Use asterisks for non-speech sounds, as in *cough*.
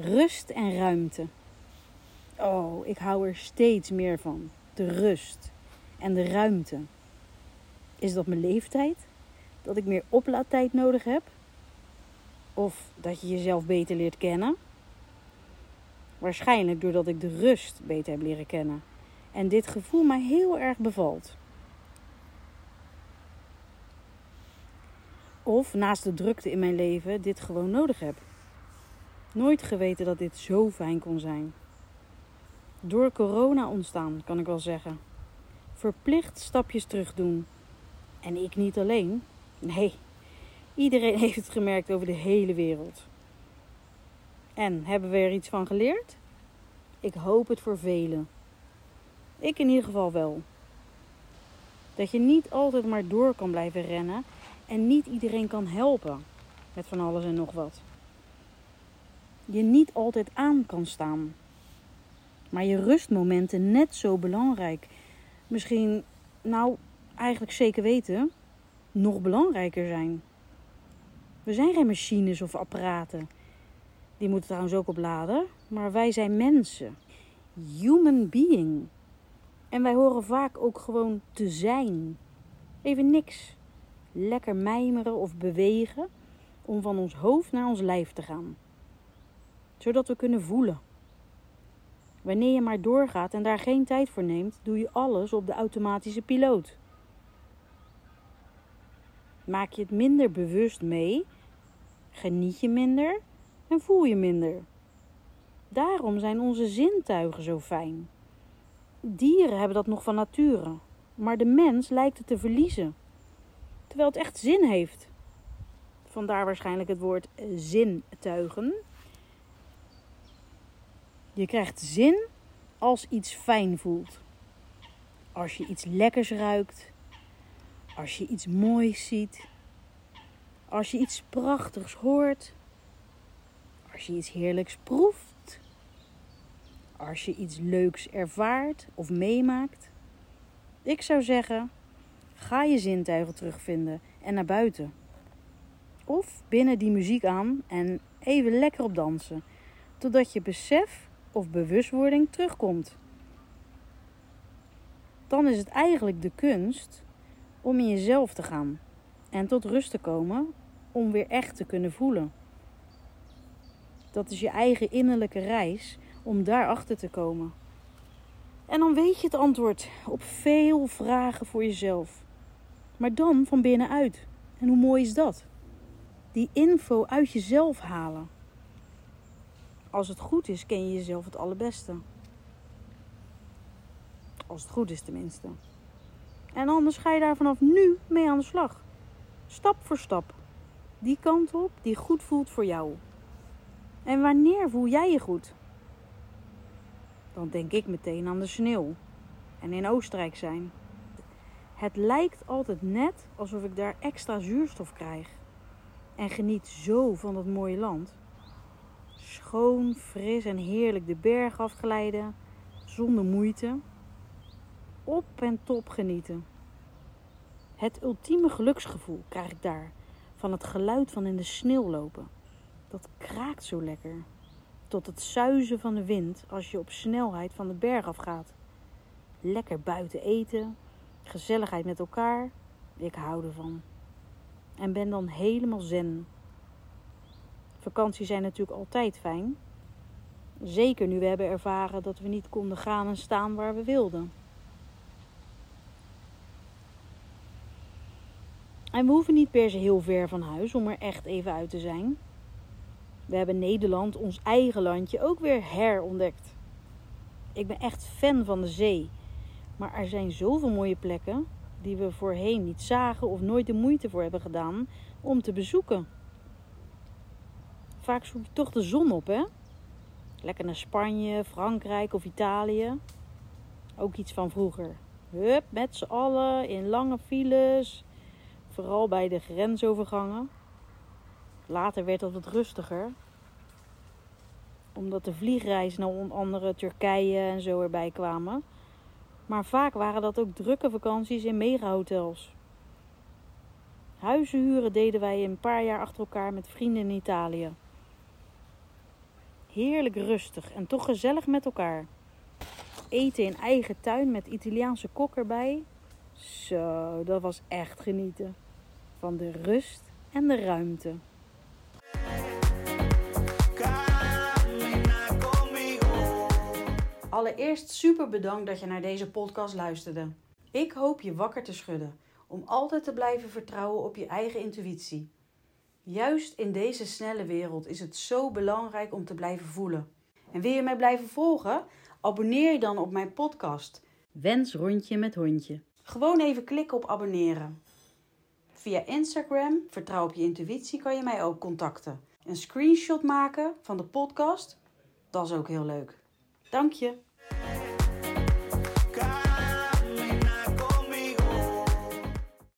Rust en ruimte. Oh, ik hou er steeds meer van. De rust en de ruimte. Is dat mijn leeftijd? Dat ik meer oplaadtijd nodig heb? Of dat je jezelf beter leert kennen? Waarschijnlijk doordat ik de rust beter heb leren kennen. En dit gevoel mij heel erg bevalt. Of naast de drukte in mijn leven dit gewoon nodig heb. Nooit geweten dat dit zo fijn kon zijn. Door corona ontstaan, kan ik wel zeggen. Verplicht stapjes terug doen. En ik niet alleen. Nee, iedereen *laughs* heeft het gemerkt over de hele wereld. En hebben we er iets van geleerd? Ik hoop het voor velen. Ik in ieder geval wel. Dat je niet altijd maar door kan blijven rennen en niet iedereen kan helpen met van alles en nog wat. Je niet altijd aan kan staan. Maar je rustmomenten net zo belangrijk. Misschien, nou, eigenlijk zeker weten, nog belangrijker zijn. We zijn geen machines of apparaten. Die moeten trouwens ook opladen. Maar wij zijn mensen. Human being. En wij horen vaak ook gewoon te zijn. Even niks. Lekker mijmeren of bewegen om van ons hoofd naar ons lijf te gaan. Zodat we kunnen voelen. Wanneer je maar doorgaat en daar geen tijd voor neemt, doe je alles op de automatische piloot. Maak je het minder bewust mee, geniet je minder en voel je minder. Daarom zijn onze zintuigen zo fijn. Dieren hebben dat nog van nature, maar de mens lijkt het te verliezen. Terwijl het echt zin heeft. Vandaar waarschijnlijk het woord zintuigen. Je krijgt zin als iets fijn voelt. Als je iets lekkers ruikt. Als je iets moois ziet. Als je iets prachtigs hoort. Als je iets heerlijks proeft. Als je iets leuks ervaart of meemaakt. Ik zou zeggen, ga je zintuigen terugvinden en naar buiten. Of binnen die muziek aan en even lekker op dansen. Totdat je besef of bewustwording terugkomt. Dan is het eigenlijk de kunst om in jezelf te gaan en tot rust te komen om weer echt te kunnen voelen. Dat is je eigen innerlijke reis om daarachter te komen. En dan weet je het antwoord op veel vragen voor jezelf. Maar dan van binnenuit. En hoe mooi is dat? Die info uit jezelf halen. Als het goed is, ken je jezelf het allerbeste. Als het goed is tenminste. En anders ga je daar vanaf nu mee aan de slag. Stap voor stap. Die kant op die goed voelt voor jou. En wanneer voel jij je goed? Dan denk ik meteen aan de sneeuw. En in Oostenrijk zijn. Het lijkt altijd net alsof ik daar extra zuurstof krijg. En geniet zo van dat mooie land schoon, fris en heerlijk de berg afglijden, zonder moeite. Op en top genieten. Het ultieme geluksgevoel krijg ik daar van het geluid van in de sneeuw lopen. Dat kraakt zo lekker. Tot het zuizen van de wind als je op snelheid van de berg afgaat. Lekker buiten eten, gezelligheid met elkaar. Ik hou ervan. En ben dan helemaal zen Vakanties zijn natuurlijk altijd fijn. Zeker nu we hebben ervaren dat we niet konden gaan en staan waar we wilden. En we hoeven niet per se heel ver van huis om er echt even uit te zijn. We hebben Nederland, ons eigen landje, ook weer herontdekt. Ik ben echt fan van de zee. Maar er zijn zoveel mooie plekken die we voorheen niet zagen of nooit de moeite voor hebben gedaan om te bezoeken. Vaak zoek je toch de zon op, hè? Lekker naar Spanje, Frankrijk of Italië. Ook iets van vroeger. Hup, met z'n allen in lange files. Vooral bij de grensovergangen. Later werd dat wat rustiger. Omdat de vliegreizen naar onder andere Turkije en zo erbij kwamen. Maar vaak waren dat ook drukke vakanties in megahotels. Huizen huren deden wij een paar jaar achter elkaar met vrienden in Italië. Heerlijk rustig en toch gezellig met elkaar. Eten in eigen tuin met Italiaanse kok erbij. Zo, dat was echt genieten. Van de rust en de ruimte. Allereerst super bedankt dat je naar deze podcast luisterde. Ik hoop je wakker te schudden om altijd te blijven vertrouwen op je eigen intuïtie. Juist in deze snelle wereld is het zo belangrijk om te blijven voelen. En wil je mij blijven volgen? Abonneer je dan op mijn podcast. Wens rondje met hondje. Gewoon even klikken op abonneren. Via Instagram, vertrouw op je intuïtie, kan je mij ook contacten. Een screenshot maken van de podcast, dat is ook heel leuk. Dank je.